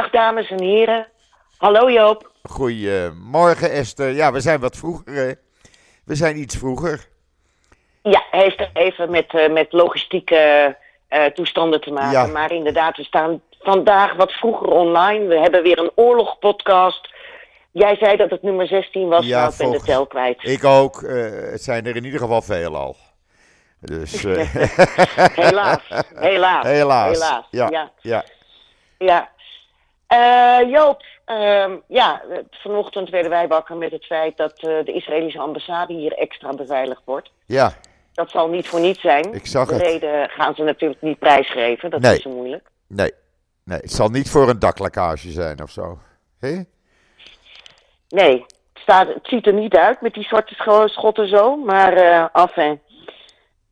Dag dames en heren. Hallo Joop. Goedemorgen Esther. Ja, we zijn wat vroeger. hè. We zijn iets vroeger. Ja, heeft er even met, eh, met logistieke eh, toestanden te maken. Ja. Maar inderdaad, we staan vandaag wat vroeger online. We hebben weer een oorlogpodcast. Jij zei dat het nummer 16 was, Ja, ik ben de tel kwijt. Ik ook. eh, het zijn er in ieder geval veel al. Dus Helaas, helaas, helaas. helaas. Ja, ja. ja. Ja. Eh, Joop, ehm, ja, vanochtend werden wij wakker met het feit dat eh, de Israëlische ambassade hier extra beveiligd wordt. ja, Dat zal niet voor niets zijn. Ik zag de het. reden gaan ze natuurlijk niet prijsgeven, dat Nee. is zo moeilijk. nee. Nee, het zal niet voor een daklekkage zijn of zo. Hé? Nee, het, staat, het ziet er niet uit met die zwarte scho- schotten zo, maar eh enfin.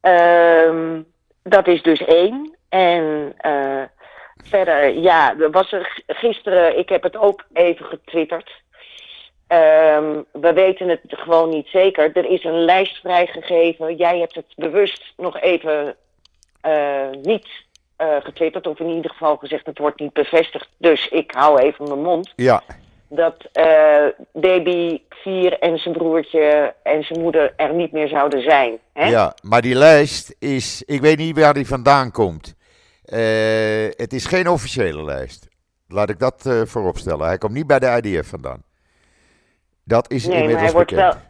Ehm, dat is dus één. En verder, ja, er was er gisteren, ik heb het ook even getwitterd. Ehm, we weten het gewoon niet zeker. Er is een lijst vrijgegeven. Jij hebt het bewust nog even eh, niet eh, getwitterd, of in ieder geval gezegd het wordt niet bevestigd. Dus ik hou even mijn mond Ja, dat eh Baby 4 en zijn broertje en zijn moeder er niet meer zouden zijn. Hè? ja, maar die lijst is. Ik weet niet waar die vandaan komt. Eh, het is geen officiële lijst. Laat ik dat eh vooropstellen. Hij komt niet bij de IDF vandaan. Dat is Nee, inmiddels hij wordt bekend. wel,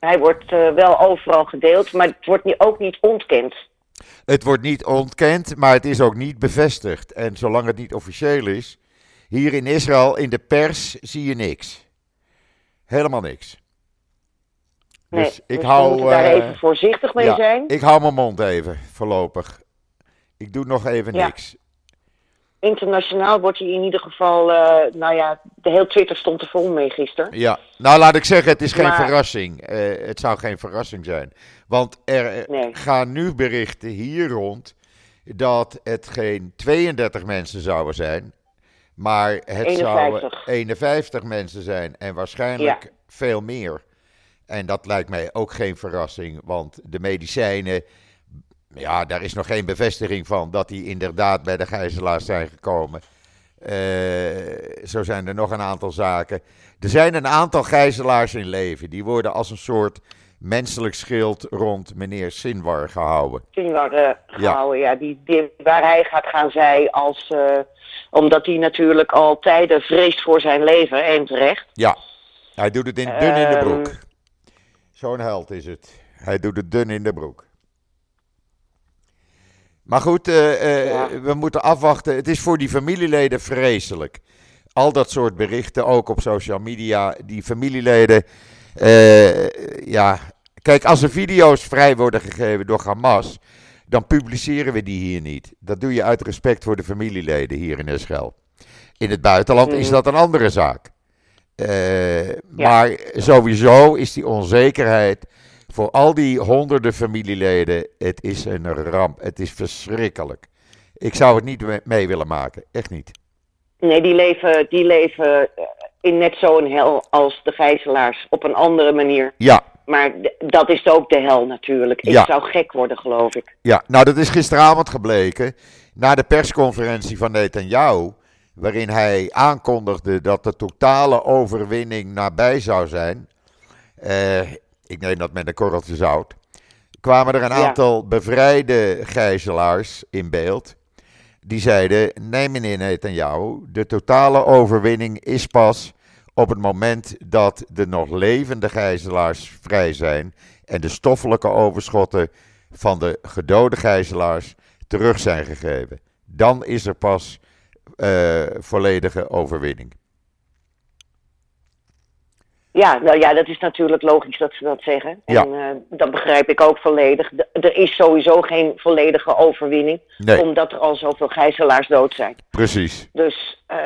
hij wordt eh, wel overal gedeeld, maar het wordt ook niet ontkend. Het wordt niet ontkend, maar het is ook niet bevestigd. En zolang het niet officieel is, hier in Israël, in de pers, zie je niks. Helemaal niks. Nee, Dus ik we hou, daar even voorzichtig mee ja, zijn. ik hou mijn mond even, voorlopig. Ik doe nog even Ja. niks. Internationaal wordt hij in ieder geval, eh, nou ja, de hele Twitter stond er vol mee gisteren. Ja, nou laat ik zeggen, het is geen verrassing. Eh, het zou geen verrassing zijn. Want er eh, Nee. gaan nu berichten hier rond dat het geen 32 mensen zouden zijn, maar het 51. zouden 51 mensen zijn en waarschijnlijk Ja. veel meer. En dat lijkt mij ook geen verrassing, want de medicijnen, ja, daar is nog geen bevestiging van dat die inderdaad bij de gijzelaars zijn gekomen. Eh, zo zijn er nog een aantal zaken. Er zijn een aantal gijzelaars in leven. Die worden als een soort menselijk schild rond meneer Sinwar gehouden. Sinwar eh, gehouden, ja. die, die, waar hij gaat gaan zij als, eh, omdat hij natuurlijk al tijden vreest voor zijn leven en terecht. Ja, hij doet het in, dun in de Ehm. broek. Zo'n held is het. Hij doet het dun in de broek. Maar goed, eh, eh, Ja. we moeten afwachten. Het is voor die familieleden vreselijk. Al dat soort berichten, ook op social media. Die familieleden, eh, ja. Kijk, als er video's vrij worden gegeven door Hamas, dan publiceren we die hier niet. Dat doe je uit respect voor de familieleden hier in Israël. In het buitenland is Mhm. dat een andere zaak. Maar sowieso is die onzekerheid voor al die honderden familieleden, het is een ramp. Het is verschrikkelijk. Ik zou het niet me- mee willen maken, echt niet. Nee, die leven, die leven eh, in net zo'n hel als de gijzelaars. Op een andere manier. Ja, Maar dat is ook de hel natuurlijk. Ik Ja. zou gek worden, geloof ik. ja, nou dat is gisteravond gebleken na de persconferentie van Netanyahu, waarin hij aankondigde dat de totale overwinning nabij zou zijn. Eh, ik neem dat met een korreltje zout. Kwamen er een Ja. aantal bevrijde gijzelaars in beeld. Die zeiden: Nee, meneer Netanyahu, de totale overwinning is pas op het moment dat de nog levende gijzelaars vrij zijn en de stoffelijke overschotten van de gedode gijzelaars terug zijn gegeven. Dan is er pas eh, volledige overwinning. Ja, nou ja, dat is natuurlijk logisch dat ze dat zeggen. En Ja. eh, dat begrijp ik ook volledig. D- er is sowieso geen volledige overwinning. Nee. Omdat er al zoveel gijzelaars dood zijn. Precies. Dus eh,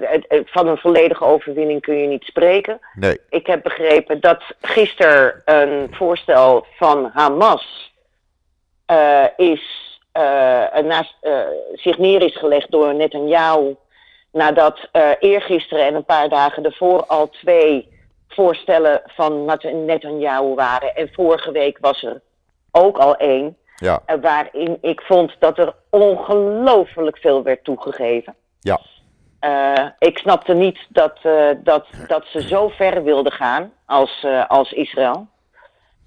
het- het- van een volledige overwinning kun je niet spreken. Nee. Ik heb begrepen dat gisteren een voorstel van Hamas eh, is, naast, zich neer is gelegd door Netanyahu. Nadat eergisteren en een paar dagen ervoor al twee voorstellen van Net- Netanyahu waren. En vorige week was er ook al één. Ja. eh, waarin ik vond dat er ongelooflijk veel werd toegegeven. Ja. eh, ik snapte niet dat, eh, dat, dat ze zo ver wilden gaan als, als Israël.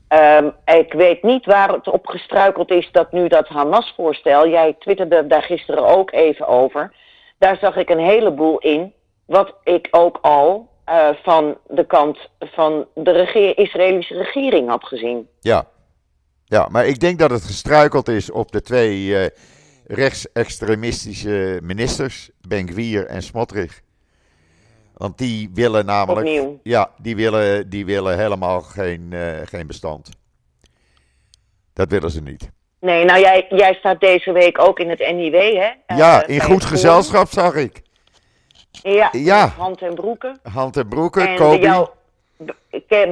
Ehm, ik weet niet waar het op gestruikeld is dat nu dat Hamas-voorstel, jij twitterde daar gisteren ook even over, daar zag ik een heleboel in, wat ik ook al eh, van de kant van de regeer Israëlische regering had gezien. Ja. ja, maar ik denk dat het gestruikeld is op de twee eh, rechtsextremistische ministers, Ben-Gvir en Smotrich. Want die willen namelijk. Opnieuw. Ja, die willen, die willen helemaal geen, eh, geen bestand. Dat willen ze niet. Nee, nou jij, jij staat deze week ook in het NIW, hè? Ja, in goed gezelschap zag ik. Ja, hand en broeken. Hand en Broeken, En Kobi de jou,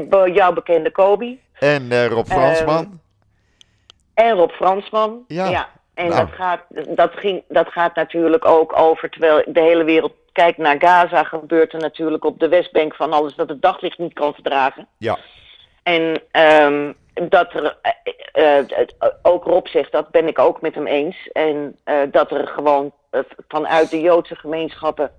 be- jouw bekende Kobi. en eh, Rob Ehm, Fransman. En Rob Fransman. Ja. En Nou. dat, gaat, dat, ging, dat gaat natuurlijk ook over, terwijl de hele wereld kijkt naar Gaza, gebeurt er natuurlijk op de Westbank van alles dat het daglicht niet kan verdragen. ja, En ehm, dat er, eh, eh, ook Rob zegt, dat ben ik ook met hem eens. En dat er gewoon vanuit de Joodse gemeenschappen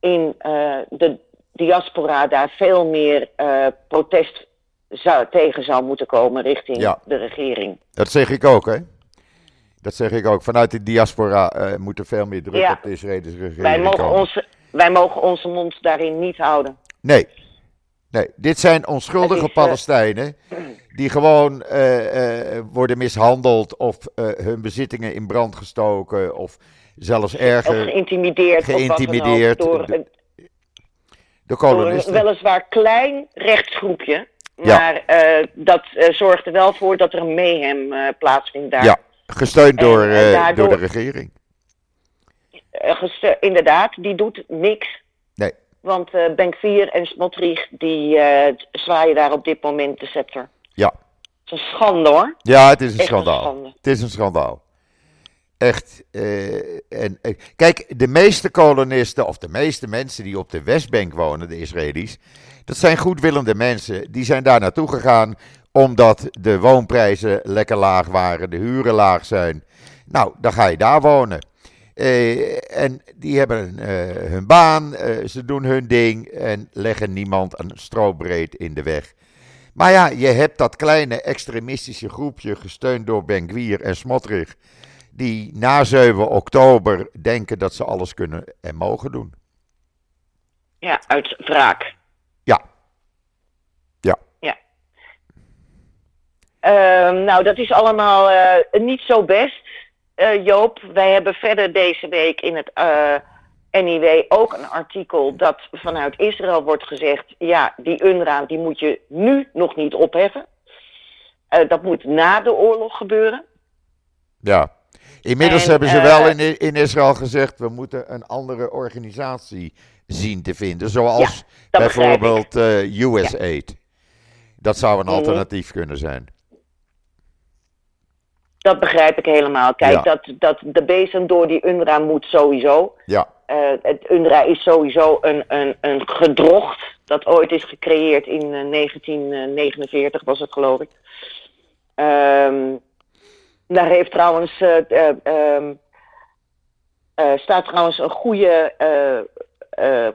in eh, de diaspora daar veel meer eh, protest zou, tegen zou moeten komen richting Ja. de regering. dat zeg ik ook, hè? Dat zeg ik ook. Vanuit de diaspora eh, moet er veel meer druk Ja. op de Israëlische regering Wij mogen, komen. onze, wij mogen onze mond daarin niet houden. Nee. Nee, dit zijn onschuldige is, Palestijnen die gewoon worden mishandeld of hun bezittingen in brand gestoken of zelfs Of erger geïntimideerd. of ook geïntimideerd door de- een, door een kolonisten. weliswaar klein rechtsgroepje. Ja. Maar eh, dat eh, zorgt er wel voor dat er een mayhem eh, plaatsvindt daar. Ja, gesteund door, daardoor- door de regering. Inderdaad, die doet niks. Nee. Want eh Benkvier en Smotrich, die zwaaien daar op dit moment de scepter. Ja. Het is een schande hoor. Ja, het is een Echt een schandaal. schande. Het is een schandaal. Echt. eh, en, eh, kijk, de meeste kolonisten, of de meeste mensen die op de Westbank wonen, de Israëli's, dat zijn goedwillende mensen. Die zijn daar naartoe gegaan omdat de woonprijzen lekker laag waren, de huren laag zijn. Nou, dan ga je daar wonen. Eh, en die hebben hun baan, ze doen hun ding en leggen niemand een strobreed in de weg. Maar ja, je hebt dat kleine extremistische groepje, gesteund door Ben-Gvir en Smotrich, die na 7 oktober denken dat ze alles kunnen en mogen doen. Ja, uit wraak. Ja. Ja. Ja. Ehm, nou, dat is allemaal eh, niet zo best, eh, Joop. Wij hebben verder deze week in het eh, NIW ook een artikel dat vanuit Israël wordt gezegd... ja, die UNRWA die moet je nu nog niet opheffen. Dat moet na de oorlog gebeuren. Ja. Inmiddels En, hebben ze eh, wel in, in Israël gezegd, we moeten een andere organisatie zien te vinden. Zoals bijvoorbeeld eh USAID. Dat zou een Mhm. alternatief kunnen zijn. Dat begrijp ik helemaal. Kijk, Ja. dat, dat de bezem door die UNRWA moet sowieso. Ja, Eh, het UNRWA is sowieso een, een, een gedrocht dat ooit is gecreëerd in eh, 1949, was het geloof ik. Ehm, daar heeft trouwens, eh, eh, ehm, eh, staat trouwens een goede eh,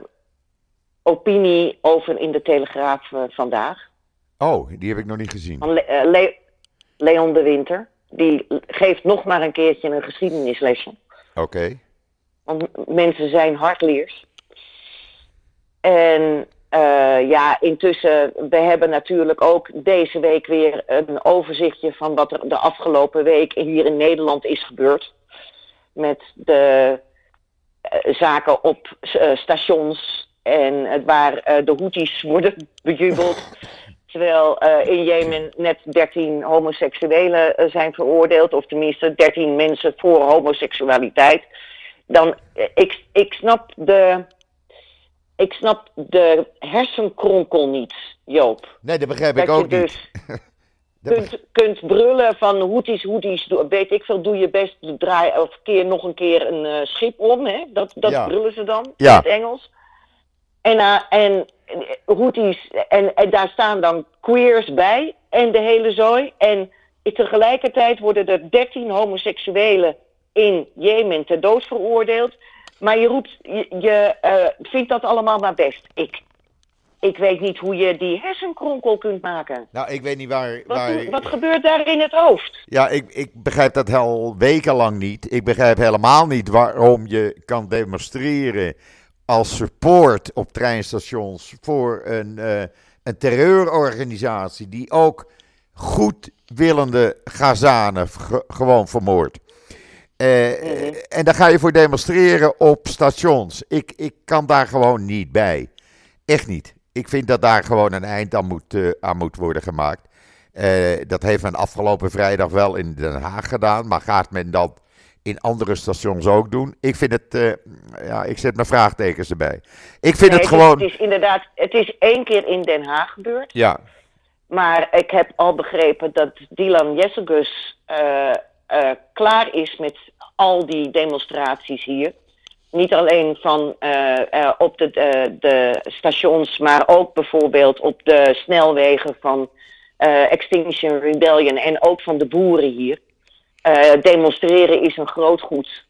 opinie over in de Telegraaf vandaag. oh, die heb ik nog niet gezien. Van Le- Le- Leon de Winter. Die geeft nog maar een keertje een geschiedenislesje. Oké. Want mensen zijn hardleers. En eh, ja, intussen, we hebben natuurlijk ook deze week weer een overzichtje van wat er de afgelopen week hier in Nederland is gebeurd. Met de eh, zaken op eh, stations en waar de Houthis worden bejubeld. Terwijl in Jemen net 13 homoseksuelen zijn veroordeeld, of tenminste 13 mensen voor homoseksualiteit. Dan, ik, ik snap de, ik snap de hersenkronkel niet, Joop. Nee, dat begrijp Dat ik ook dus niet. Dat kunt, kunt brullen van hoeties, doe- weet ik veel, doe je best, draai of keer nog een keer een eh, schip om, hè? Dat, dat Ja. brullen ze dan Ja. in het Engels. En, eh, en eh, hoeties, en, en daar staan dan queers bij en de hele zooi. En tegelijkertijd worden er 13 homoseksuelen in Jemen ter dood veroordeeld. Maar je roept, je, je eh, vindt dat allemaal maar best. Ik, ik weet niet hoe je die hersenkronkel kunt maken. Nou, ik weet niet waar. Wat, waar... wat gebeurt daar in het hoofd? Ja, ik, ik begrijp dat al wekenlang niet. Ik begrijp helemaal niet waarom je kan demonstreren als support op treinstations voor een, uh, een terreurorganisatie die ook goedwillende Gazanen gewoon vermoordt. Uh, En dan ga je voor demonstreren op stations. Ik, ik kan daar gewoon niet bij. Echt niet. Ik vind dat daar gewoon een eind aan moet, uh, aan moet worden gemaakt. dat heeft men afgelopen vrijdag wel in Den Haag gedaan. Maar gaat men dat in andere stations ook doen? Ik vind het. ja, ik zet mijn vraagtekens erbij. Ik vind nee, het gewoon. Het is inderdaad. Het is één keer in Den Haag gebeurd. Ja. Maar ik heb al begrepen dat Dylan Jessegus uh, klaar is met al die demonstraties hier. Niet alleen van, uh, uh, op de, de, stations, maar ook bijvoorbeeld op de snelwegen van Extinction Rebellion en ook van de boeren hier. demonstreren is een groot goed.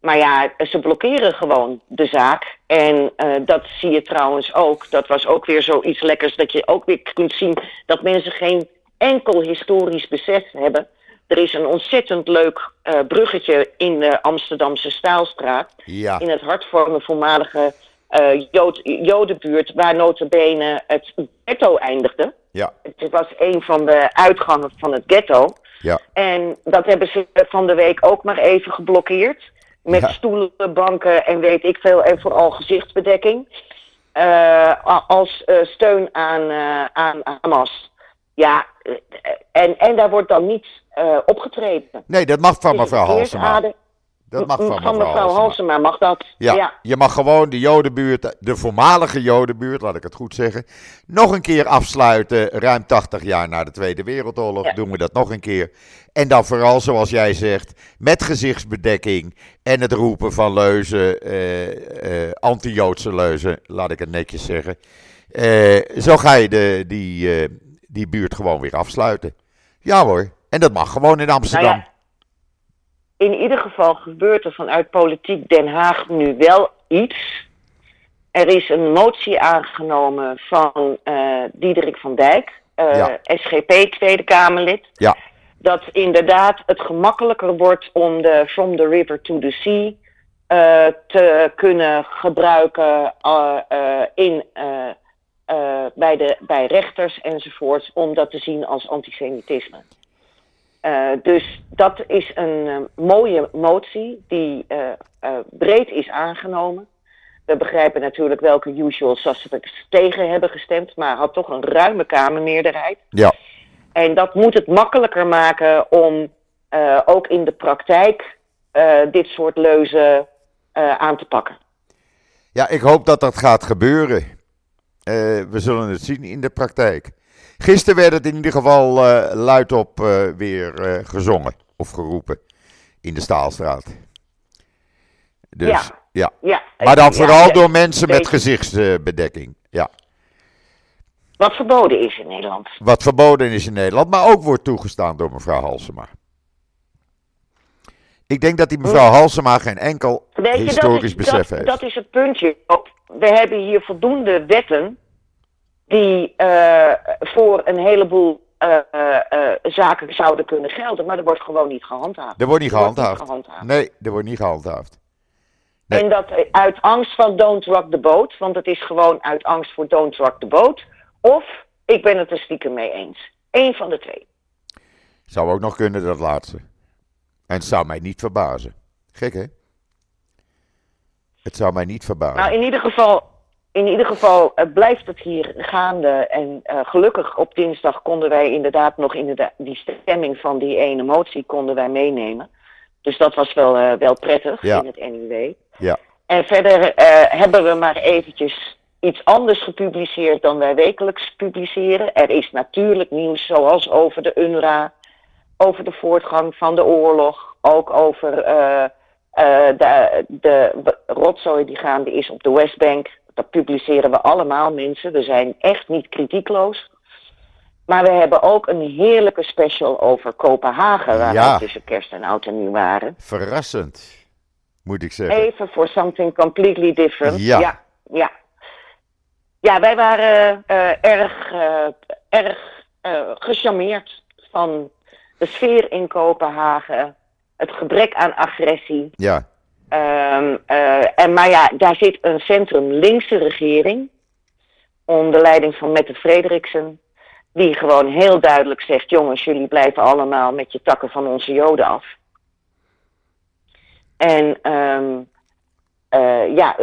Maar ja, ze blokkeren gewoon de zaak. En dat zie je trouwens ook. Dat was ook weer zoiets lekkers dat je ook weer kunt zien dat mensen geen enkel historisch besef hebben er is een ontzettend leuk uh, bruggetje in de Amsterdamse Staalstraat. Ja. In het hart van een voormalige uh, Jood, Jodenbuurt, waar notabene het ghetto eindigde. Ja. Het was een van de uitgangen van het ghetto. Ja. En dat hebben ze van de week ook maar even geblokkeerd. Met Ja. stoelen, banken en weet ik veel. En vooral gezichtsbedekking. Eh, als eh, steun aan, eh, aan Hamas. Ja, eh, en, en daar wordt dan niet eh, opgetreden. Nee, dat mag van mevrouw Halsema. Dat mag van van mevrouw mevrouw Halsema. Halsema mag dat. Ja, ja. je mag gewoon de Jodenbuurt, de voormalige Jodenbuurt, laat ik het goed zeggen, nog een keer afsluiten. Ruim 80 jaar na de Tweede Wereldoorlog Ja. doen we dat nog een keer. En dan vooral, zoals jij zegt, met gezichtsbedekking en het roepen van leuzen, eh, eh, anti-Joodse leuzen, laat ik het netjes zeggen. Zo ga je de, die, die buurt gewoon weer afsluiten. Ja hoor, en dat mag gewoon in Amsterdam. Nou ja, in ieder geval gebeurt er vanuit politiek Den Haag nu wel iets. Er is een motie aangenomen van eh Diederik van Dijk, eh, Ja. SGP Tweede Kamerlid. Ja. Dat inderdaad het gemakkelijker wordt om de From the River to the Sea eh, te kunnen gebruiken in, eh, bij, de, bij rechters enzovoorts, om dat te zien als antisemitisme. Eh, dus dat is een eh, mooie motie die breed is aangenomen. We begrijpen natuurlijk welke usual suspects tegen hebben gestemd, maar had toch een ruime Kamermeerderheid. Ja. En dat moet het makkelijker maken om ook in de praktijk dit soort leuzen aan te pakken. Ja, ik hoop dat dat gaat gebeuren. Eh, we zullen het zien in de praktijk. Gisteren werd het in ieder geval eh, luidop eh, weer gezongen of geroepen in de Staalstraat. Dus, Ja. ja. Ja, Maar dan vooral ja, door mensen met gezichtsbedekking. Ja. Wat verboden is in Nederland. Wat verboden is in Nederland, maar ook wordt toegestaan door mevrouw Halsema. Ik denk dat die mevrouw Halsema geen enkel Weet je, dat historisch is, besef dat, heeft. dat is het puntje. We hebben hier voldoende wetten die eh, voor een heleboel eh, eh, zaken zouden kunnen gelden, maar er wordt gewoon niet gehandhaafd. er wordt niet wordt niet gehandhaafd. Nee, er wordt niet gehandhaafd. Nee. En dat uit angst van don't rock the boat, want het is gewoon uit angst voor don't rock the boat. Of ik ben het er stiekem mee eens. Eén van de twee. Zou ook nog kunnen, dat laatste. En het zou mij niet verbazen. Gek, hè? Het zou mij niet verbazen. Nou, in ieder geval, in ieder geval eh, blijft het hier gaande. En eh, gelukkig op dinsdag konden wij inderdaad nog inderdaad die stemming van die ene motie konden wij meenemen. Dus dat was wel, eh, wel prettig Ja. in het NUW. Ja. En verder hebben we maar eventjes iets anders gepubliceerd dan wij wekelijks publiceren. Er is natuurlijk nieuws zoals over de UNRWA, over de voortgang van de oorlog, ook over eh, eh, de, de rotzooi die gaande is op de Westbank. Dat publiceren we allemaal mensen. We zijn echt niet kritiekloos. Maar we hebben ook een heerlijke special over Kopenhagen, waar Ja. we tussen kerst en oud en nieuw waren. Verrassend. moet ik zeggen. Even for something completely different. Ja. Ja, ja. Ja, wij waren eh, erg, erg gecharmeerd van de sfeer in Kopenhagen. Het gebrek aan agressie. Ja, Ehm, eh, en, maar ja, daar zit een centrum-linkse regering. Onder leiding van Mette Frederiksen. Die gewoon heel duidelijk zegt: jongens, jullie blijven allemaal met je takken van onze Joden af. En ehm, eh, ja,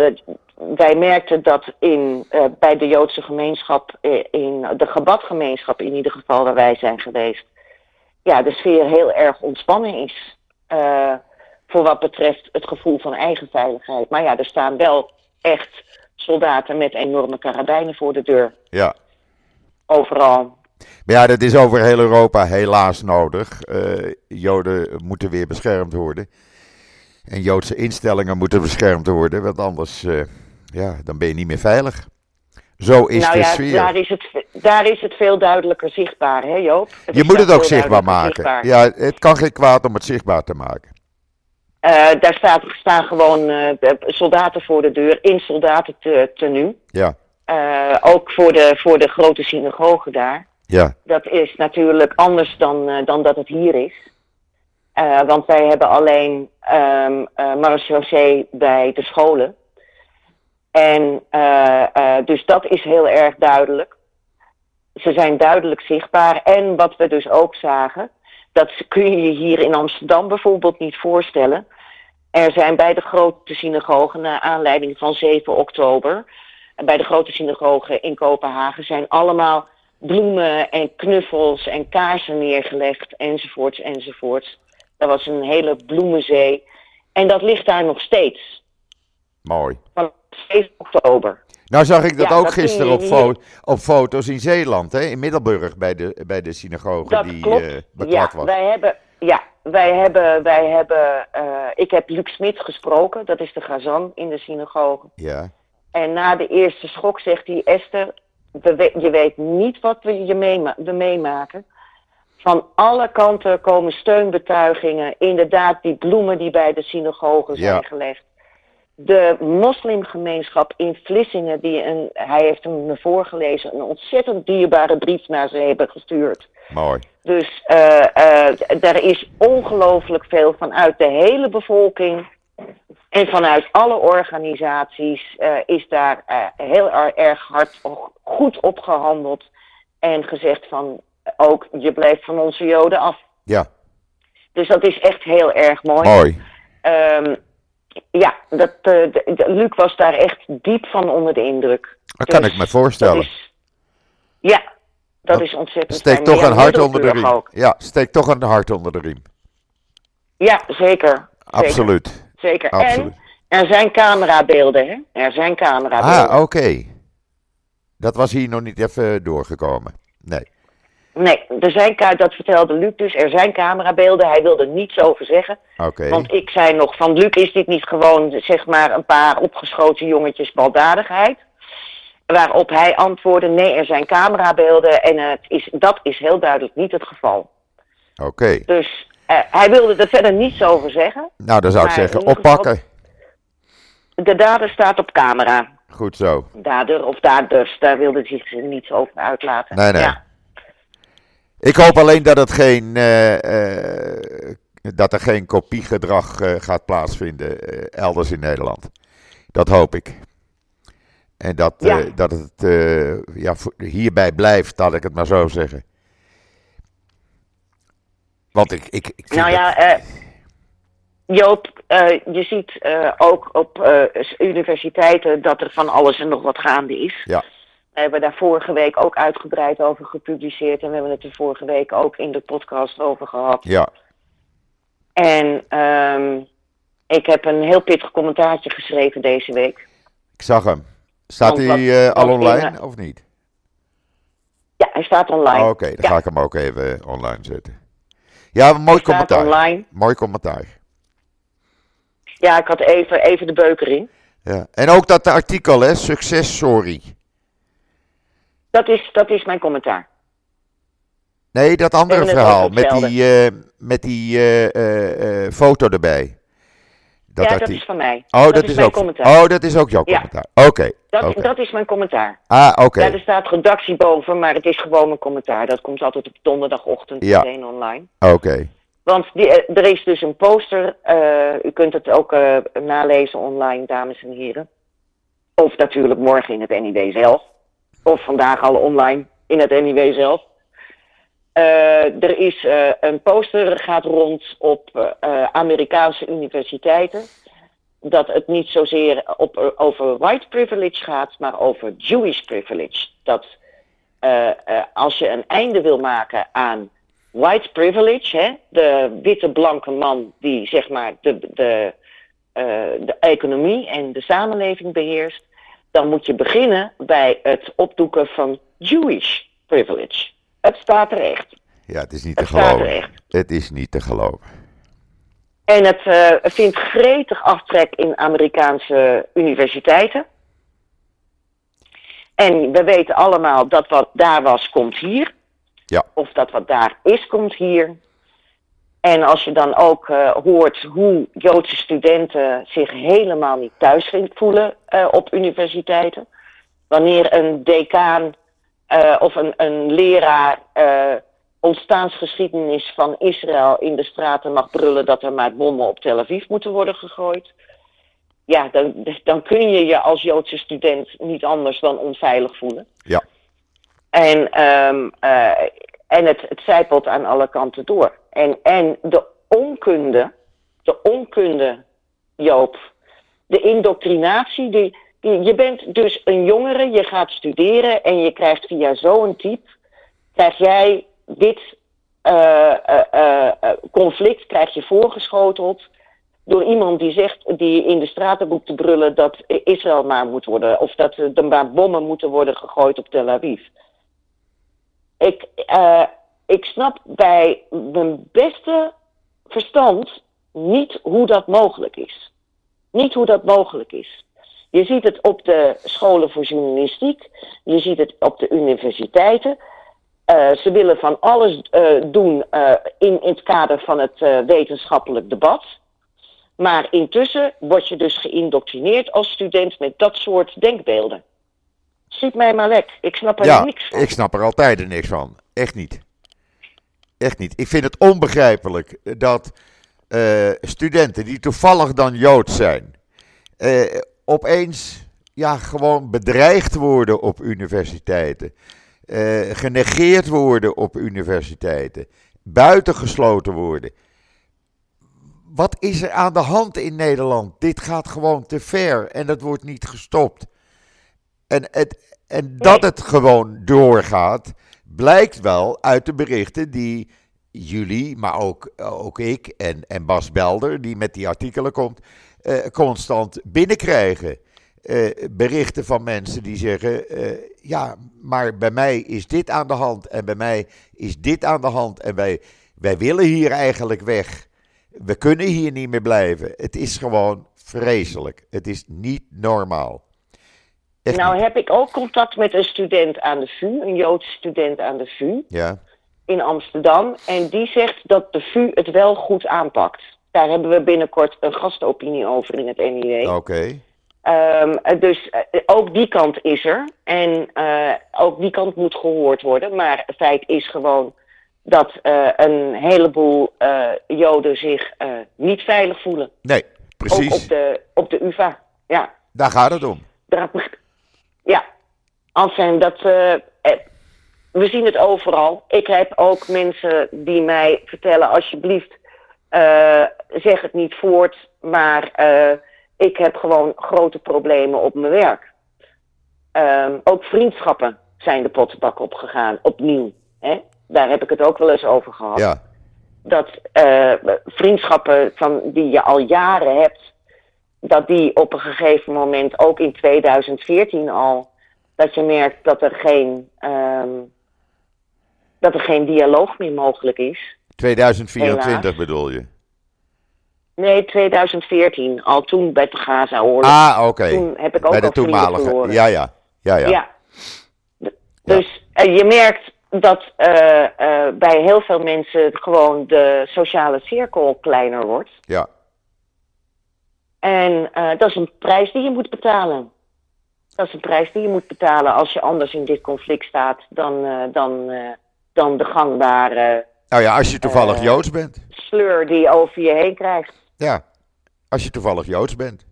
wij merkten dat in, eh, bij de Joodse gemeenschap, in de Gabat-gemeenschap in ieder geval, waar wij zijn geweest, ja, de sfeer heel erg ontspannen is. Eh, voor wat betreft het gevoel van eigen veiligheid. Maar ja, er staan wel echt soldaten met enorme karabijnen voor de deur. ja. Overal. Maar ja, dat is over heel Europa helaas nodig. Eh, Joden moeten weer beschermd worden. En Joodse instellingen moeten beschermd worden, want anders eh, ja, dan ben je niet meer veilig. Zo is nou de ja, sfeer. daar is, het, daar is het veel duidelijker zichtbaar, hè Joop? Je moet het ook zichtbaar maken. zichtbaar. Ja, het kan geen kwaad om het zichtbaar te maken. Eh, daar staat, staan gewoon eh, soldaten voor de deur in soldatentenu. Ja, Eh ook voor de, voor de grote synagoge daar. ja, Dat is natuurlijk anders dan, eh, dan dat het hier is. Eh, want wij hebben alleen um, bij de scholen. En eh, eh, dus dat is heel erg duidelijk. Ze zijn duidelijk zichtbaar. En wat we dus ook zagen, dat kun je je hier in Amsterdam bijvoorbeeld niet voorstellen. Er zijn bij de grote synagogen, naar aanleiding van 7 oktober, en bij de grote synagogen in Kopenhagen zijn allemaal bloemen en knuffels en kaarsen neergelegd, enzovoorts, enzovoorts. Er was een hele bloemenzee. En dat ligt daar nog steeds. mooi. Van 7 oktober. Nou zag ik dat Ja, ook dat gisteren op, fo- op foto's in Zeeland, hè, in Middelburg, bij de, bij de synagoge Dat die klopt. eh ja, beklad was. wij hebben, ja, wij hebben, wij hebben eh, ik heb Luc Smit gesproken, dat is de gazan in de synagoge. Ja, En na de eerste schok zegt hij, Esther, we je weet niet wat we, je meema- we meemaken. Van alle kanten komen steunbetuigingen. Inderdaad, die bloemen die bij de synagogen zijn Ja. gelegd. De moslimgemeenschap in Vlissingen, die een, hij heeft hem me voorgelezen, een ontzettend dierbare brief naar ze hebben gestuurd. mooi. Dus eh er is ongelooflijk veel vanuit de hele bevolking en vanuit alle organisaties eh, is daar heel er- erg hard goed op gehandeld en gezegd van ook je blijft van onze Joden af. Ja, Dus dat is echt heel erg mooi. mooi. Ehm, ja, dat, de- Luc was daar echt diep van onder de indruk. Dat kan Dus ik me voorstellen. Dat is, ja, dat Dat is ontzettend Steek fijn. toch een hart onder de riem. ook. Ja, steek toch een hart onder de riem. Ja, zeker. Absoluut. Zeker. Absoluut. En er zijn camerabeelden, hè? Er zijn camerabeelden. Ah, oké. Dat was hier nog niet even doorgekomen. Nee. Nee, er zijn, dat vertelde Luc dus. Er zijn camerabeelden. Hij wilde niets over zeggen. Want ik zei nog van Luc, is dit niet gewoon zeg maar een paar opgeschoten jongetjes baldadigheid? Waarop hij antwoordde, nee, er zijn camerabeelden en het is, dat is heel duidelijk niet het geval. Oké. Dus eh, hij wilde er verder niets over zeggen. Nou, dan zou ik zeggen, oppakken. De dader staat op camera. Goed zo. Dader of daders, daar wilde hij zich niets over uitlaten. Nee, nee. Ja. Ik hoop alleen dat, het geen, eh, eh, dat er geen kopiegedrag eh, gaat plaatsvinden elders in Nederland. Dat hoop ik. En dat, Ja. dat het ja, hierbij blijft, laat ik het maar zo zeggen. Want ik, ik, Nou dat- ja, eh, Joop, je ziet ook op universiteiten dat er van alles en nog wat gaande is. Ja. We hebben daar vorige week ook uitgebreid over gepubliceerd en we hebben het er vorige week ook in de podcast over gehad. ja, En ehm, ik heb een heel pittig commentaartje geschreven deze week. ik zag hem. Staat hij eh, al in, online eh, of niet? Ja, hij staat online. Oh, Oké, dan Ja. ga ik hem ook even online zetten. Ja, mooi Hij commentaar. online. Mooi commentaar. Ja, ik had even, even de beuker in. Ja. En ook dat artikel, hè, succes, sorry. Dat is, dat is mijn commentaar. Nee, dat andere verhaal met die, eh, met die eh, eh, foto erbij. Dat ja, dat die- is van mij. Oh, dat, is is mijn ook. commentaar. Oh, dat is ook jouw Ja. commentaar. Oké. dat, dat is mijn commentaar. Ah, oké. Ja, er staat redactie boven, maar het is gewoon mijn commentaar. Dat komt altijd op donderdagochtend Ja. meteen online. Oké. Want die, er is dus een poster. u kunt het ook nalezen online, dames en heren. Of natuurlijk morgen in het NIW zelf. Of vandaag al online in het NIW zelf. Eh, er is eh, een poster gaat rond op eh, Amerikaanse universiteiten. Dat het niet zozeer op, over white privilege gaat, maar over Jewish privilege. Dat als je een einde wil maken aan white privilege, de witte blanke man die zeg maar de, de, de economie en de samenleving beheerst, dan moet je beginnen bij het opdoeken van Jewish privilege. Het staat er echt. Ja, het is niet te Het er geloven. echt. Het is niet te geloven. En het eh, vindt gretig aftrek in Amerikaanse universiteiten. En we weten allemaal dat wat daar was, komt hier. Ja. Of dat wat daar is, komt hier. En als je dan ook eh, hoort hoe Joodse studenten zich helemaal niet thuis voelen eh, op universiteiten. Wanneer een decaan eh, of een, een leraar ontstaansgeschiedenis van Israël in de straten mag brullen dat er maar bommen op Tel Aviv moeten worden gegooid. Ja, dan, dan kun je je als Joodse student niet anders dan onveilig voelen. Ja. En, ehm, eh, en het, het zijpelt aan alle kanten door. En, en de onkunde, de onkunde, Joop, de indoctrinatie, die, die, je bent dus een jongere, je gaat studeren en je krijgt via zo'n type, krijg jij dit eh, eh, eh, conflict krijg je voorgeschoteld door iemand die zegt, die in de straten roept te brullen dat Israël maar moet worden, of dat er maar bommen moeten worden gegooid op Tel Aviv. Ik, ik snap bij mijn beste verstand niet hoe dat mogelijk is. Niet hoe dat mogelijk is. Je ziet het op de scholen voor journalistiek, je ziet het op de universiteiten. Eh, ze willen van alles eh, doen eh, in, in het kader van het wetenschappelijk debat. Maar intussen word je dus geïndoctrineerd als student met dat soort denkbeelden. Ziet mij maar lek. Ik snap er Ja, niks van. ik snap er altijd niks van. Echt niet. Echt niet. Ik vind het onbegrijpelijk dat eh, studenten die toevallig dan Joods zijn, eh, opeens ja, gewoon bedreigd worden op universiteiten. eh, genegeerd worden op universiteiten. Buitengesloten worden. Wat is er aan de hand in Nederland? Dit gaat gewoon te ver en dat wordt niet gestopt. En, het, en dat het gewoon doorgaat, blijkt wel uit de berichten die jullie, maar ook, ook ik en, en Bas Belder, die met die artikelen komt, eh, constant binnenkrijgen. Eh, berichten van mensen die zeggen: eh, Ja, maar bij mij is dit aan de hand en bij mij is dit aan de hand en wij, wij willen hier eigenlijk weg. We kunnen hier niet meer blijven. Het is gewoon vreselijk. Het is niet normaal. Echt Nou niet. heb ik ook contact met een student aan de VU, een Joodse student aan de VU Ja, in Amsterdam. En die zegt dat de VU het wel goed aanpakt. Daar hebben we binnenkort een gastopinie over in het NIW. oké. Ehm, dus eh, ook die kant is er. En eh, ook die kant moet gehoord worden. Maar het feit is gewoon dat eh, een heleboel Joden zich niet veilig voelen. Nee, Ook precies. op de, op de UvA. Ja. Daar gaat het om. Daar- Ja, enfin, dat, eh, eh, we zien het overal. Ik heb ook mensen die mij vertellen, alsjeblieft, eh, zeg het niet voort, maar ik heb gewoon grote problemen op mijn werk. Ehm, ook vriendschappen zijn de pottenbak opgegaan, opnieuw. Hè? Daar heb ik het ook wel eens over gehad Ja, dat vriendschappen van, die je al jaren hebt, dat die op een gegeven moment, ook in 2014 al, dat je merkt dat er geen, ehm, dat er geen dialoog meer mogelijk is. 2024 Helaas. bedoel je? Nee, 2014, al toen bij de Gaza-oorlog. Ah, oké. Toen heb ik ook Bij de al toenmalige. verloren. Ja, ja. Ja, ja. Ja. Dus eh, je merkt dat eh, eh, bij heel veel mensen gewoon de sociale cirkel kleiner wordt. Ja. En uh, dat is een prijs die je moet betalen. Dat is een prijs die je moet betalen als je anders in dit conflict staat dan, uh, dan, uh, dan de gangbare. Nou ja, als je toevallig Joods bent. Sleur die je over je heen krijgt. Ja, als je toevallig Joods bent.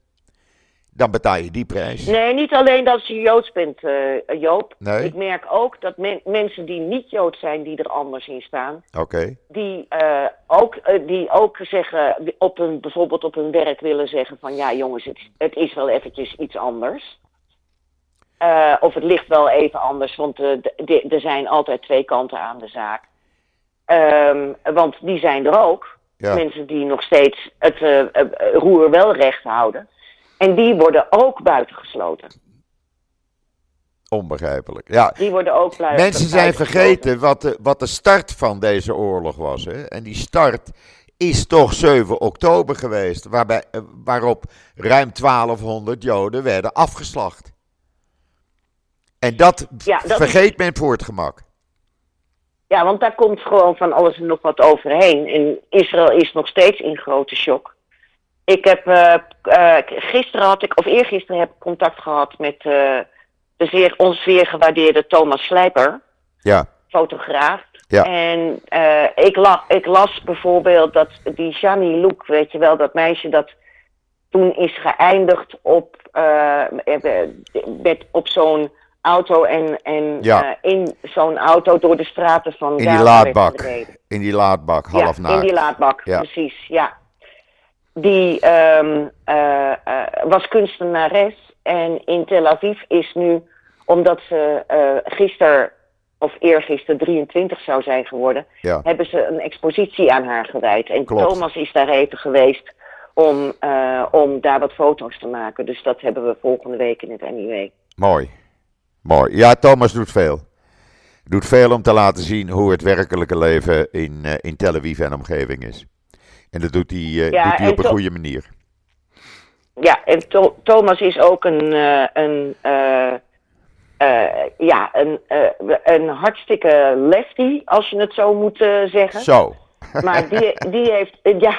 Dan betaal je die prijs. Nee, niet alleen dat je Joods bent, uh, Joop. Nee. Ik merk ook dat men, mensen die niet Joods zijn, die er anders in staan. Oké. Die, uh, ook, uh, die ook zeggen, op hun, bijvoorbeeld op hun werk willen zeggen van... Ja jongens, het, het is wel eventjes iets anders. of het ligt wel even anders, want er zijn altijd twee kanten aan de zaak. Um, want die zijn er ook. Ja. Mensen die nog steeds het roer wel recht houden. En die worden ook buitengesloten. Onbegrijpelijk. Ja. Die worden ook buiten, Mensen zijn vergeten wat de, wat de start van deze oorlog was. Hè? En die start is toch 7 oktober geweest, waarbij, waarop ruim 1200 Joden werden afgeslacht. En dat, ja, dat vergeet is... men voor het gemak. Ja, want daar komt gewoon van alles en nog wat overheen. En Israël is nog steeds in grote shock. Ik heb uh, uh, gisteren had ik, of eergisteren heb ik contact gehad met uh, de zeer, ons zeer gewaardeerde Thomas Slijper. Ja. Fotograaf. Ja. En ik, la, ik las bijvoorbeeld dat die Shani Loek, weet je wel, dat meisje dat toen is geëindigd op, met, op zo'n auto en, en ja. in zo'n auto door de straten van In die laadbak. In die laadbak, half ja, naakt. in die laadbak, precies, ja. Die um, uh, uh, was kunstenares en in Tel Aviv is nu, omdat ze uh, gisteren of eergisteren 23 zou zijn geworden, Ja. hebben ze een expositie aan haar gewijd. En Klopt. Thomas is daar even geweest om, om daar wat foto's te maken. Dus dat hebben we volgende week in het NIW. Mooi. Mooi. Ja, Thomas doet veel. Doet veel om te laten zien hoe het werkelijke leven in, in Tel Aviv en omgeving is. En dat doet hij, uh, Ja, doet hij op een goede manier. Ja, en Tho- Thomas is ook een, eh, een, eh, eh, ja, een, eh, een hartstikke lefty, als je het zo moet eh, zeggen. Zo. Maar die, die heeft, eh, ja,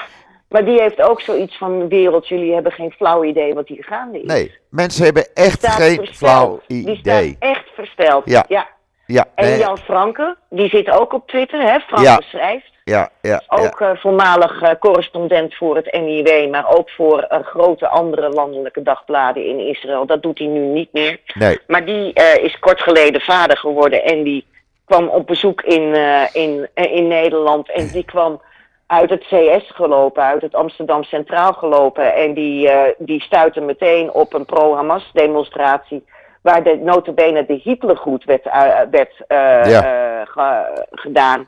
maar die heeft ook zoiets van wereld, jullie hebben geen flauw idee wat hier gaande is. Nee, mensen hebben echt geen versteld. flauw Die idee. staat echt versteld. Ja. ja. Ja, En nee, Jan Franke, die zit ook op Twitter, hè? Franke Ja. schrijft. Ja, ja. Ook eh, voormalig eh, correspondent voor het NIW, maar ook voor eh, grote andere landelijke dagbladen in Israël. Dat doet hij nu niet meer. Nee, Maar die is kort geleden vader geworden en die kwam op bezoek in, in, in Nederland. En die kwam uit het CS gelopen, uit het Amsterdam Centraal gelopen. En die, eh, die stuitte meteen op een pro-Hamas demonstratie. Waar de notabene de Hitlergroet werd, werd Ja. gedaan.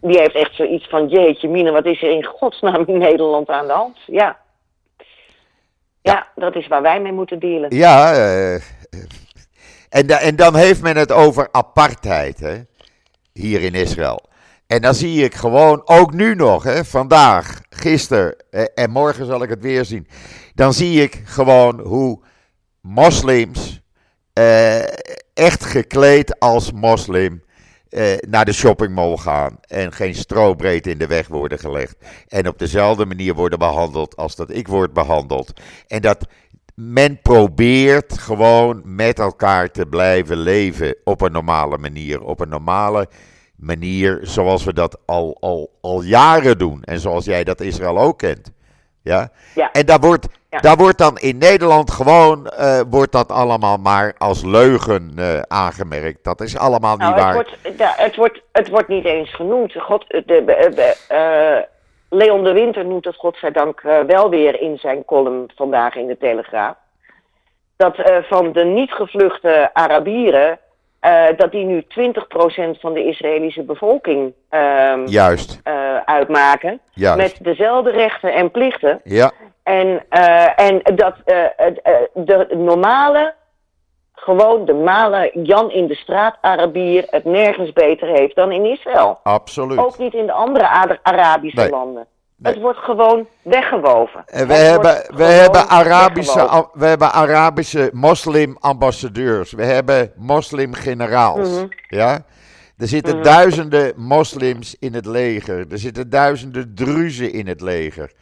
Die heeft echt zoiets van, jeetje mine, wat is er in godsnaam in Nederland aan de hand? Ja. Ja, dat is waar wij mee moeten dealen. ja. eh, en, en dan heeft men het over apartheid, hè? Hier in Israël. En dan zie ik gewoon, ook nu nog, hè, vandaag, gisteren eh, en morgen zal ik het weer zien. Dan zie ik gewoon hoe moslims, eh, echt gekleed als moslim, eh, naar de shoppingmall gaan. En geen strobreed in de weg worden gelegd. En op dezelfde manier worden behandeld als dat ik word behandeld. En dat men probeert gewoon met elkaar te blijven leven op een normale manier. Op een normale manier zoals we dat al, al, al jaren doen. En zoals jij dat Israël ook kent. Ja? Ja. En daar wordt, Ja. daar wordt dan in Nederland gewoon, eh, wordt dat allemaal maar als leugen eh, aangemerkt. Dat is allemaal niet Nou, het waar. wordt, ja, het, wordt, het wordt niet eens genoemd. God, de, eh, Leon de Winter noemt het godzijdank wel weer in zijn column vandaag in de Telegraaf. Dat van de niet gevluchte Arabieren, eh, dat die nu 20% van de Israëlische bevolking ehm, Juist, eh, uitmaken. juist. Met dezelfde rechten en plichten. Ja, En, eh, en dat de normale, gewoon de male Jan in de straat Arabier het nergens beter heeft dan in Israël. absoluut. Ook niet in de andere Ara- Arabische Nee. landen. Nee. Het wordt gewoon weggewoven. En we Het hebben, we hebben Arabische, we hebben Arabische moslim-ambassadeurs. We hebben moslim-generaals. Mhm. Ja? Er zitten Mhm. duizenden moslims in het leger. Er zitten duizenden druzen in het leger.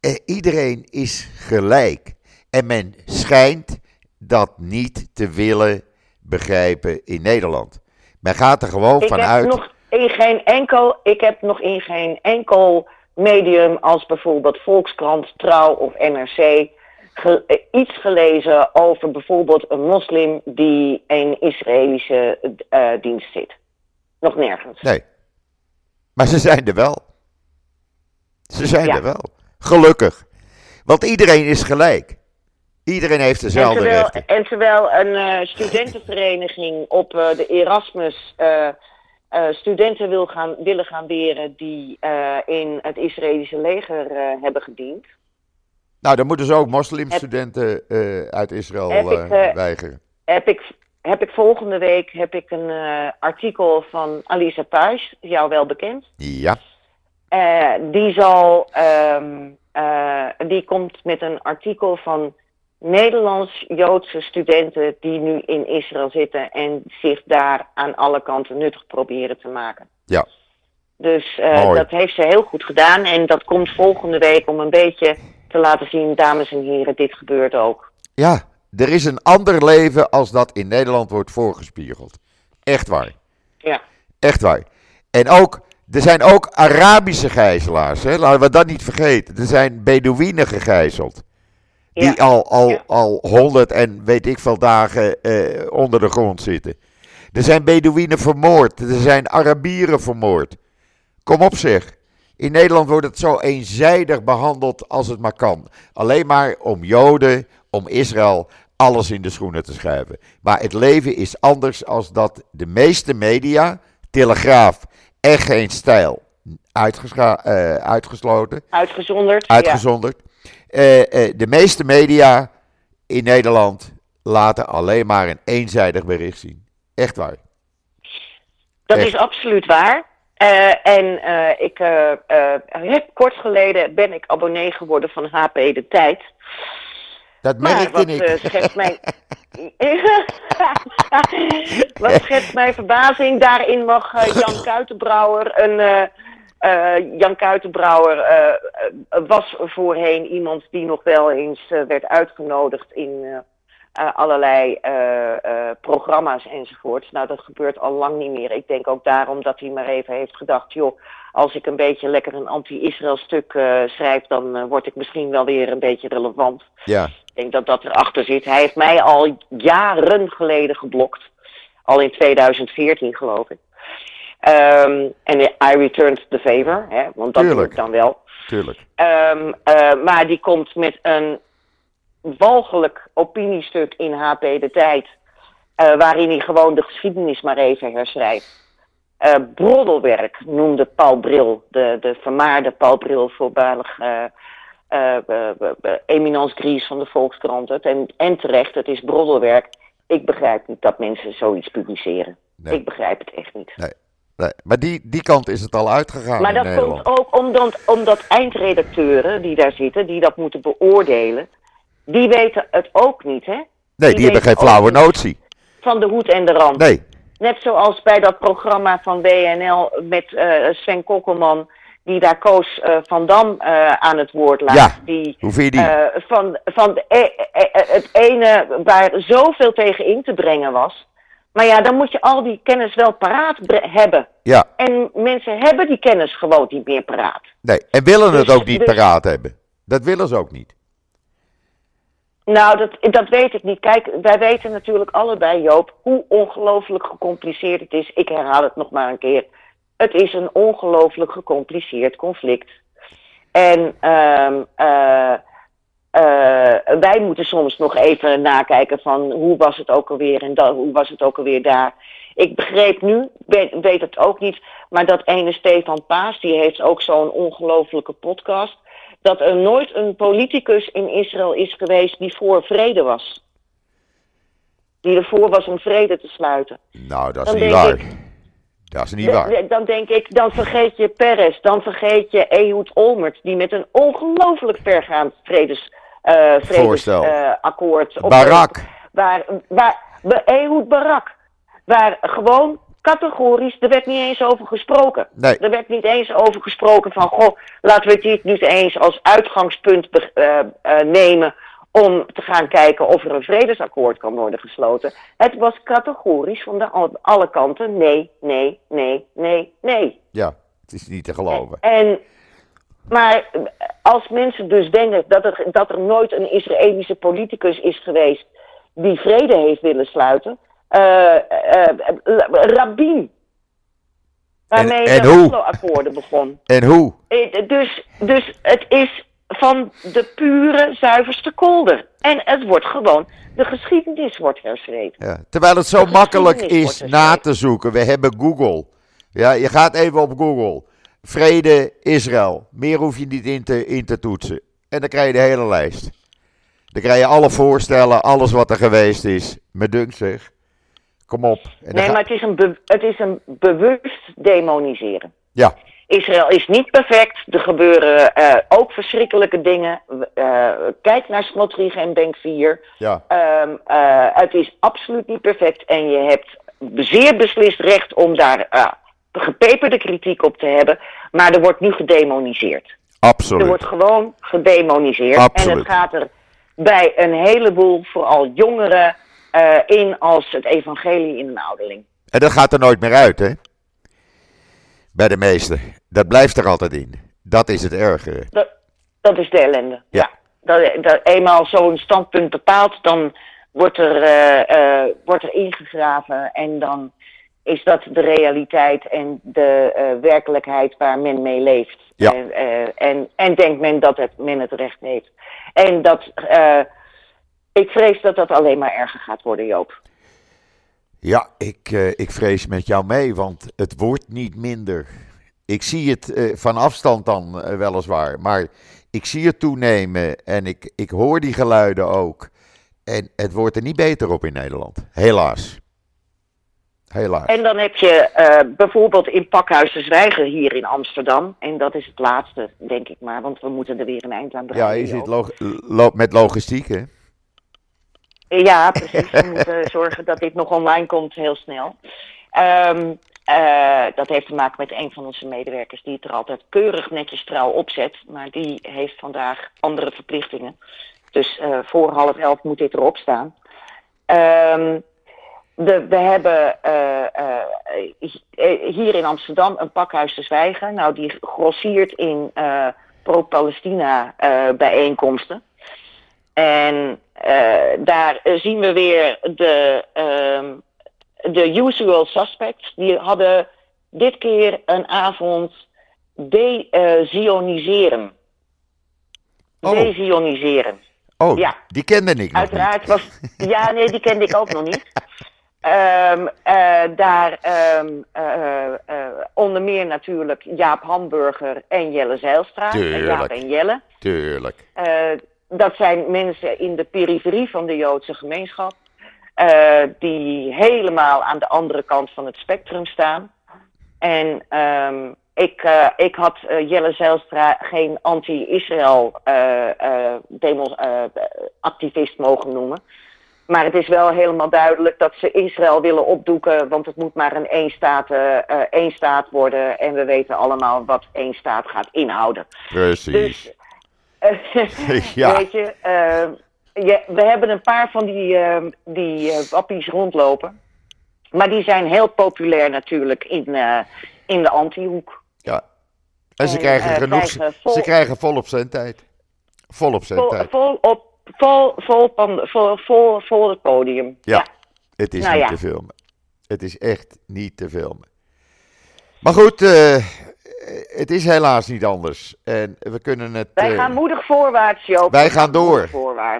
eh, iedereen is gelijk. En men schijnt dat niet te willen begrijpen in Nederland. Men gaat er gewoon Ik vanuit. heb nog in geen enkel, ik heb nog in geen enkel medium als bijvoorbeeld Volkskrant, Trouw of NRC ge- eh, iets gelezen over bijvoorbeeld een moslim die in Israëlische eh, dienst zit. Nog nergens. Nee. Maar ze zijn er wel. Ze zijn Ja. er wel. Gelukkig. Want iedereen is gelijk. Iedereen heeft En dezelfde terwijl, rechten. en terwijl een eh, studentenvereniging op de Erasmus eh, studenten wil gaan, willen gaan leren die eh, in het Israëlische leger eh, hebben gediend. Nou, dan moeten ze ook moslimstudenten uit Israël Heb ik, weigeren. heb ik, heb ik volgende week heb ik een artikel van Alisa Page, jou wel bekend. Ja. Die zal, ehm, eh, die komt met een artikel van Nederlands-Joodse studenten die nu in Israël zitten en zich daar aan alle kanten nuttig proberen te maken. Ja. Dus eh, dat heeft ze heel goed gedaan en dat komt volgende week om een beetje te laten zien, dames en heren, dit gebeurt ook. Ja, er is een ander leven als dat in Nederland wordt voorgespiegeld. Echt waar. Ja. Echt waar. En ook, er zijn ook Arabische gijzelaars. Hè? Laten we dat niet vergeten. Er zijn Bedouinen gegijzeld. Die al, al, al honderd en weet ik veel dagen eh, onder de grond zitten. Er zijn Bedouinen vermoord. Er zijn Arabieren vermoord. Kom op zeg. In Nederland wordt het zo eenzijdig behandeld als het maar kan. Alleen maar om Joden, om Israël, alles in de schoenen te schuiven. Maar het leven is anders als dat de meeste media, Telegraaf en geen stijl, uitgescha- eh, uitgesloten, Uitgezonderd. uitgezonderd. Eh, eh, de meeste media in Nederland laten alleen maar een eenzijdig bericht zien. Echt waar. Dat Echt. is absoluut waar. Eh, en ik heb kort geleden ben ik abonnee geworden van HP De Tijd. Dat merkte wat ik. eh, schetst mijn... wat schetst mijn verbazing? Daarin mag Jan Kuitenbrouwer een... eh, Jan Kuitenbrouwer eh, was voorheen iemand die nog wel eens werd uitgenodigd in allerlei programma's enzovoorts. Nou, dat gebeurt al lang niet meer. Ik denk ook daarom dat hij maar even heeft gedacht, joh, als ik een beetje lekker een anti-Israël stuk schrijf, dan word ik misschien wel weer een beetje relevant. Ja, Ik denk dat dat erachter zit. Hij heeft mij al jaren geleden geblokt. Al in 2014 geloof ik. Ehm, en I returned the favor, hè, want dat doe ik dan wel. tuurlijk. Ehm, eh, maar die komt met een walgelijk opiniestuk in HP De Tijd. eh, waarin hij gewoon de geschiedenis maar even herschrijft. Eh, broddelwerk noemde Paul Bril, de, de vermaarde Paul Bril, eh, eminence gries van de Volkskrant. En, en terecht, het is broddelwerk. Ik begrijp niet dat mensen zoiets publiceren. Nee. Ik begrijp het echt niet. Nee, maar die, die kant is het al uitgegaan Maar dat komt ook omdat, omdat eindredacteuren die daar zitten, die dat moeten beoordelen, die weten het ook niet, hè? nee, die hebben geen flauwe notie. Van de hoed en de rand. Nee, Net zoals bij dat programma van WNL met eh, Sven Kokkelman, die daar Koos eh, van Dam eh, aan het woord laat. Ja, Die, hoe vind je die? van van e- e- e- het ene waar zoveel tegen in te brengen was. Maar ja, dan moet je al die kennis wel paraat hebben. ja, En mensen hebben die kennis gewoon niet meer paraat. nee. En willen het Dus- ook niet dus- paraat hebben. Dat willen ze ook niet. Nou, dat, dat weet ik niet. Kijk, wij weten natuurlijk allebei, Joop, hoe ongelooflijk gecompliceerd het is. Ik herhaal het nog maar een keer. Het is een ongelooflijk gecompliceerd conflict. En ehm, eh, eh, wij moeten soms nog even nakijken van hoe was het ook alweer en da- hoe was het ook alweer daar. Ik begreep nu, weet, weet het ook niet, maar dat ene Stefan Paas, die heeft ook zo'n ongelofelijke podcast dat er nooit een politicus in Israël is geweest die voor vrede was. Die ervoor was om vrede te sluiten. Nou, dat is Dan niet waar. ik- Dat is niet waar. Dan denk ik, dan vergeet je Peres, dan vergeet je Ehud Olmert, die met een ongelooflijk vergaand vredes. Vredesakkoord... op- Barak. Waar, waar, Ehud Barak. Waar gewoon categorisch, er werd niet eens over gesproken. Nee. Er werd niet eens over gesproken van, goh, laten we dit nu eens als uitgangspunt eh, eh, nemen om te gaan kijken of er een vredesakkoord kan worden gesloten. Het was categorisch van de, al- alle kanten nee, nee, nee, nee, nee. Ja, het is niet te geloven. En, maar als mensen dus denken dat er, dat er nooit een Israëlische politicus is geweest die vrede heeft willen sluiten. eh eh, eh, Rabin. Waarmee En- en de hoe? Oslo-akkoorden begon. En hoe? Dus, dus het is van de pure, zuiverste kolder. En het wordt gewoon, de geschiedenis wordt herschreven. Ja. Terwijl het zo makkelijk is na te zoeken. We hebben Google. Ja, je gaat even op Google. Vrede Israël. Meer hoef je niet in te, in te toetsen. En dan krijg je de hele lijst. Dan krijg je alle voorstellen, alles wat er geweest is. Me dunkt zeg. Kom op. Nee, ga- maar het is een, be- het is een bewust demoniseren. Ja, Israël is niet perfect. Er gebeuren eh, ook verschrikkelijke dingen. Eh, kijk naar Smotrich en Bank 4. ja, Ehm, eh, het is absoluut niet perfect. En je hebt zeer beslist recht om daar gepeperde kritiek op te hebben. Maar er wordt nu gedemoniseerd. Er absoluut. wordt gewoon gedemoniseerd. Absoluut. En het gaat er bij een heleboel, vooral jongeren, eh, in als het evangelie in een ouderling. En dat gaat er nooit meer uit, hè? Bij de meesten. Dat blijft er altijd in. Dat is het ergere. Dat, dat is de ellende. Ja. Dat, dat eenmaal zo'n standpunt bepaald, dan wordt er, eh, eh, wordt er ingegraven en dan is dat de realiteit en de eh, werkelijkheid waar men mee leeft. Ja. En, eh, en, en denkt men dat het, men het recht heeft. En dat, eh, ik vrees dat dat alleen maar erger gaat worden, Joop. Ja, ik, ik vrees met jou mee, want het wordt niet minder. Ik zie het van afstand dan weliswaar, maar ik zie het toenemen en ik, ik hoor die geluiden ook. En het wordt er niet beter op in Nederland, helaas. Helaas. En dan heb je eh, bijvoorbeeld in Pakhuis de Zwijger hier in Amsterdam. En dat is het laatste, denk ik maar, want we moeten er weer een eind aan Ja, draaien. je zit log- lo- met logistiek, hè? Ja, precies. We moeten zorgen dat dit nog online komt heel snel. Ehm, eh, dat heeft te maken met een van onze medewerkers die het er altijd keurig netjes trouw opzet. Maar die heeft vandaag andere verplichtingen. Dus eh, voor half elf moet dit erop staan. Ehm, de, we hebben eh, eh, eh, hier in Amsterdam een pakhuis te zwijgen. Nou, die grossiert in pro-Palestina bijeenkomsten. En daar zien we weer de, ehm, de usual suspects. Die hadden dit keer een avond de-zioniseren. Oh. De-zioniseren. Oh, Ja. die kende ik nog niet. Uiteraard was. Ja, nee, die kende ik ook nog niet. Ehm, eh, daar ehm, eh, eh, onder meer natuurlijk Jaap Hamburger en Jelle Zijlstra. En Jaap Tuurlijk. en Jelle. Tuurlijk. Dat zijn mensen in de periferie van de Joodse gemeenschap. die helemaal aan de andere kant van het spectrum staan. En ehm, ik, ik had Jelle Zijlstra geen anti-Israël activist mogen noemen. Maar het is wel helemaal duidelijk dat ze Israël willen opdoeken, want het moet maar een één staat, eh, eh, één staat worden. En we weten allemaal wat één staat gaat inhouden. Precies. Dus, eh, Ja. weet je, je, we hebben een paar van die, eh, die wappies rondlopen. Maar die zijn heel populair natuurlijk in, in de antihoek. Ja. En ze En, krijgen genoeg. krijgen vol- Ze krijgen volop zendtijd. Volop Vol, zendtijd. vol, op, vol, vol, pan- vol, vol, vol het podium. Ja. Het is Nou niet ja. te filmen. Het is echt niet te filmen. Maar goed, eh, het is helaas niet anders. En we kunnen het. Wij eh, gaan moedig voorwaarts, Joop. wij gaan door.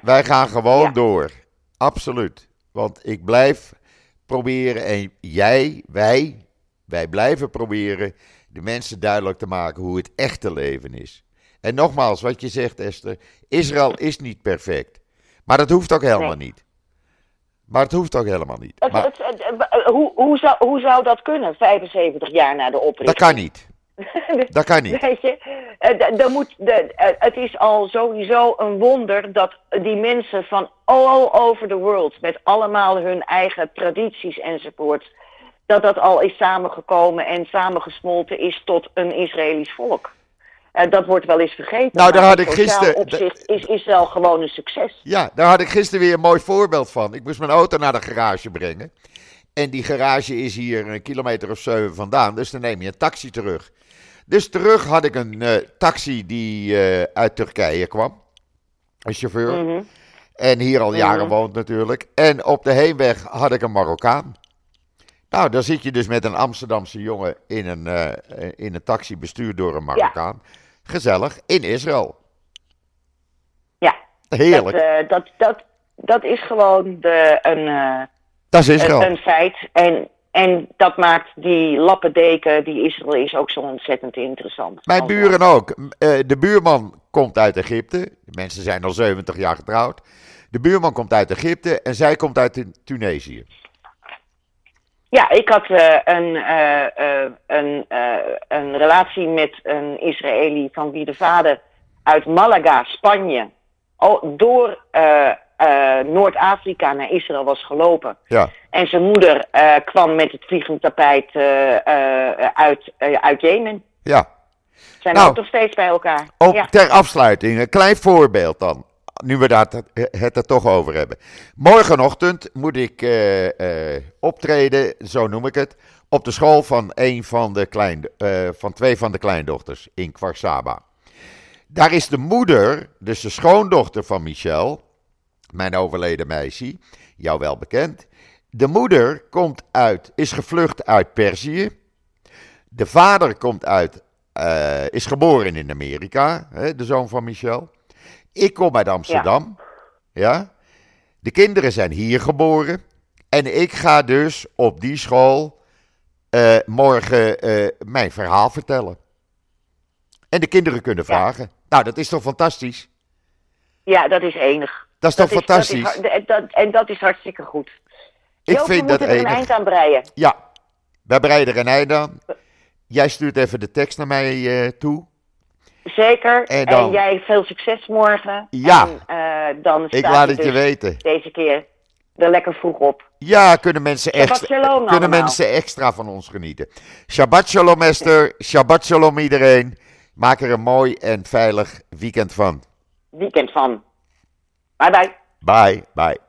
wij gaan gewoon Ja. door. Absoluut. Want ik blijf proberen en jij, wij, wij blijven proberen de mensen duidelijk te maken hoe het echte leven is. En nogmaals, wat je zegt, Esther, Israël is niet perfect. Maar dat hoeft ook helemaal Nee. niet. Maar het hoeft ook helemaal niet. Het- Maar het- het- eh, hoe, hoe, zou, hoe zou dat kunnen, 75 jaar na de oprichting? dat kan niet. Dat kan niet. Weet je, eh, moet, de, eh, het is al sowieso een wonder dat die mensen van all over the world, met allemaal hun eigen tradities enzovoort, dat dat al is samengekomen en samengesmolten is tot een Israëlisch volk. Uh, dat wordt wel eens vergeten. Nou, daar had ik gisteren. opzicht is Israël gewoon een succes. Ja, daar had ik gisteren weer een mooi voorbeeld van. Ik moest mijn auto naar de garage brengen. En die garage is hier een kilometer of zeven vandaan. Dus dan neem je een taxi terug. Dus terug had ik een uh, taxi die uh, uit Turkije kwam. Een chauffeur. Mhm. En hier al jaren Mhm. woont natuurlijk. En op de heenweg had ik een Marokkaan. Nou, dan zit je dus met een Amsterdamse jongen in een, eh, in een taxi bestuurd door een Marokkaan. Gezellig, in Israël. Ja, Heerlijk. Dat, eh, dat, dat, dat is gewoon de, een, eh, Dat is Israël. een, een feit. En, en dat maakt die lappendeken die Israël is ook zo ontzettend interessant. Mijn buren ook. Eh, de buurman komt uit Egypte. De mensen zijn al 70 jaar getrouwd. De buurman komt uit Egypte en zij komt uit Tu- Tunesië. Ja, ik had eh, een, eh, eh, een, een relatie met een Israëli van wie de vader uit Malaga, Spanje, door Noord-Afrika naar Israël was gelopen. Ja, En zijn moeder kwam met het vliegend tapijt uit, uit Jemen. ja. Zijn Nou. ook nog steeds bij elkaar. Ook Ja. ter afsluiting, een klein voorbeeld dan. Nu we daar het, er toch over hebben. Morgenochtend moet ik eh, eh, optreden, zo noem ik het, op de school van, een van, de klein, eh, van twee van de kleindochters in Kwarsaba. Daar is de moeder, dus de schoondochter van Michel, mijn overleden meisje, jou wel bekend. De moeder komt uit, is gevlucht uit Perzië. De vader komt uit, is geboren in Amerika, hè, de zoon van Michel. Ik kom uit Amsterdam. Ja. De kinderen zijn hier geboren. En ik ga dus op die school eh, morgen eh, mijn verhaal vertellen. En de kinderen kunnen Ja. vragen. Nou, dat is toch fantastisch? ja, dat is enig. Dat is toch is- fantastisch? Dat is, en dat, en dat is hartstikke goed. ik Joop, we vind dat er een eind aan breien. Ja, wij breiden er een eind aan. Jij stuurt even de tekst naar mij eh, toe. Zeker. En jij veel succes morgen. Ja. En eh, dan Ik laat het je dus weten. deze keer er lekker vroeg op. Ja, kunnen mensen, extra, kunnen allemaal. mensen extra van ons genieten. Shabbat shalom Esther, Shabbat shalom iedereen. Maak er een mooi en veilig weekend van. Weekend van. Bye bye. Bye, bye.